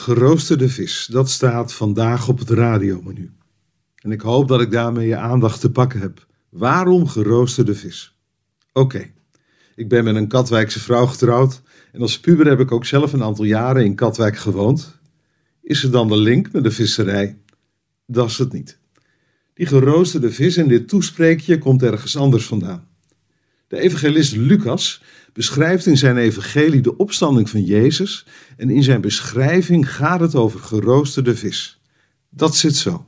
Geroosterde vis, dat staat vandaag op het radiomenu. En ik hoop dat ik daarmee je aandacht te pakken heb. Waarom geroosterde vis? Oké, ik ben met een Katwijkse vrouw getrouwd en als puber heb ik ook zelf een aantal jaren in Katwijk gewoond. Is er dan de link met de visserij? Dat is het niet. Die geroosterde vis in dit toespreekje komt ergens anders vandaan. De evangelist Lucas beschrijft in zijn evangelie de opstanding van Jezus en in zijn beschrijving gaat het over geroosterde vis. Dat zit zo.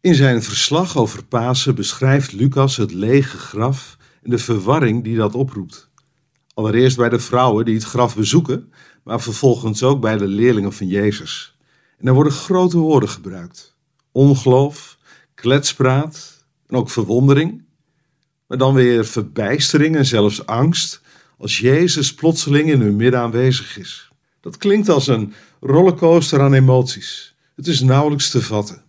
In zijn verslag over Pasen beschrijft Lucas het lege graf en de verwarring die dat oproept. Allereerst bij de vrouwen die het graf bezoeken, maar vervolgens ook bij de leerlingen van Jezus. En er worden grote woorden gebruikt: ongeloof, kletspraat en ook verwondering, maar dan weer verbijstering en zelfs angst als Jezus plotseling in hun midden aanwezig is. Dat klinkt als een rollercoaster aan emoties. Het is nauwelijks te vatten.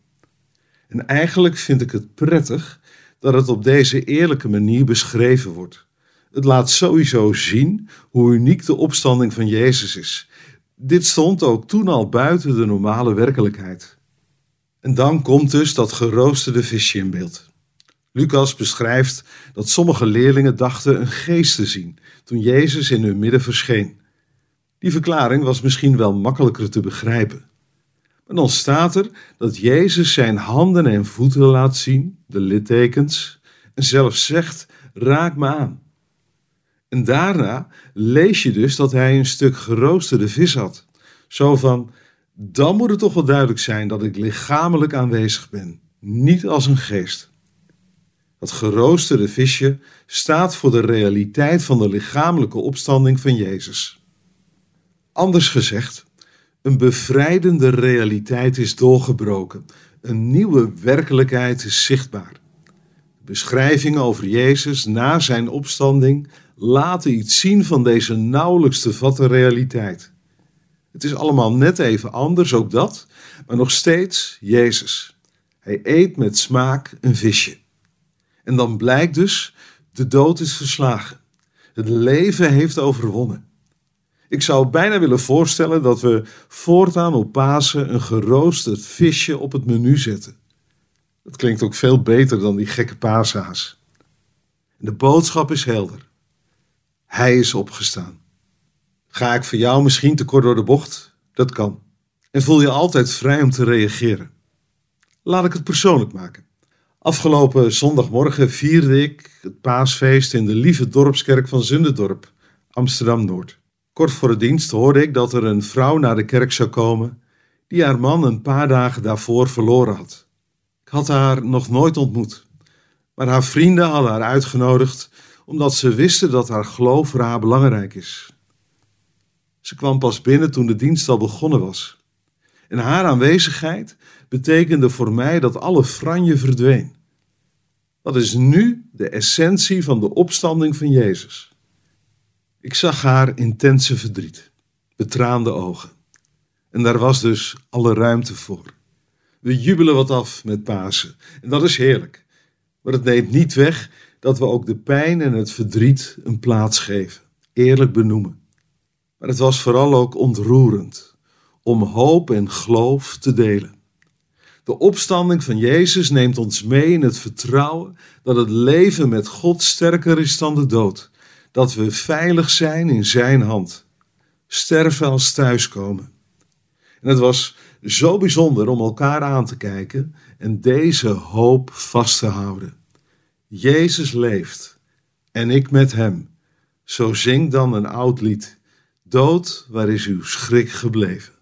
En eigenlijk vind ik het prettig dat het op deze eerlijke manier beschreven wordt. Het laat sowieso zien hoe uniek de opstanding van Jezus is. Dit stond ook toen al buiten de normale werkelijkheid. En dan komt dus dat geroosterde visje in beeld. Lucas beschrijft dat sommige leerlingen dachten een geest te zien toen Jezus in hun midden verscheen. Die verklaring was misschien wel makkelijker te begrijpen. Maar dan staat er dat Jezus zijn handen en voeten laat zien, de littekens, en zelfs zegt: Raak me aan. En daarna lees je dus dat hij een stuk geroosterde vis had. Zo van: Dan moet het toch wel duidelijk zijn dat ik lichamelijk aanwezig ben, niet als een geest. Dat geroosterde visje staat voor de realiteit van de lichamelijke opstanding van Jezus. Anders gezegd, een bevrijdende realiteit is doorgebroken. Een nieuwe werkelijkheid is zichtbaar. Beschrijvingen over Jezus na zijn opstanding laten iets zien van deze nauwelijks te vatten realiteit. Het is allemaal net even anders, ook dat, maar nog steeds Jezus. Hij eet met smaak een visje. En dan blijkt dus, de dood is verslagen. Het leven heeft overwonnen. Ik zou bijna willen voorstellen dat we voortaan op Pasen een geroosterd visje op het menu zetten. Dat klinkt ook veel beter dan die gekke paashaas. De boodschap is helder. Hij is opgestaan. Ga ik voor jou misschien te kort door de bocht? Dat kan. En voel je altijd vrij om te reageren. Laat ik het persoonlijk maken. Afgelopen zondagmorgen vierde ik het paasfeest in de lieve dorpskerk van Zunderdorp, Amsterdam-Noord. Kort voor de dienst hoorde ik dat er een vrouw naar de kerk zou komen die haar man een paar dagen daarvoor verloren had. Ik had haar nog nooit ontmoet, maar haar vrienden hadden haar uitgenodigd omdat ze wisten dat haar geloof voor haar belangrijk is. Ze kwam pas binnen toen de dienst al begonnen was. En haar aanwezigheid betekende voor mij dat alle franje verdween. Dat is nu de essentie van de opstanding van Jezus. Ik zag haar intense verdriet, betraande ogen. En daar was dus alle ruimte voor. We jubelen wat af met Pasen en dat is heerlijk. Maar het neemt niet weg dat we ook de pijn en het verdriet een plaats geven, eerlijk benoemen. Maar het was vooral ook ontroerend om hoop en geloof te delen. De opstanding van Jezus neemt ons mee in het vertrouwen dat het leven met God sterker is dan de dood. Dat we veilig zijn in Zijn hand. Sterven als thuiskomen. En het was zo bijzonder om elkaar aan te kijken en deze hoop vast te houden. Jezus leeft en ik met Hem. Zo zingt dan een oud lied. Dood, waar is uw schrik gebleven?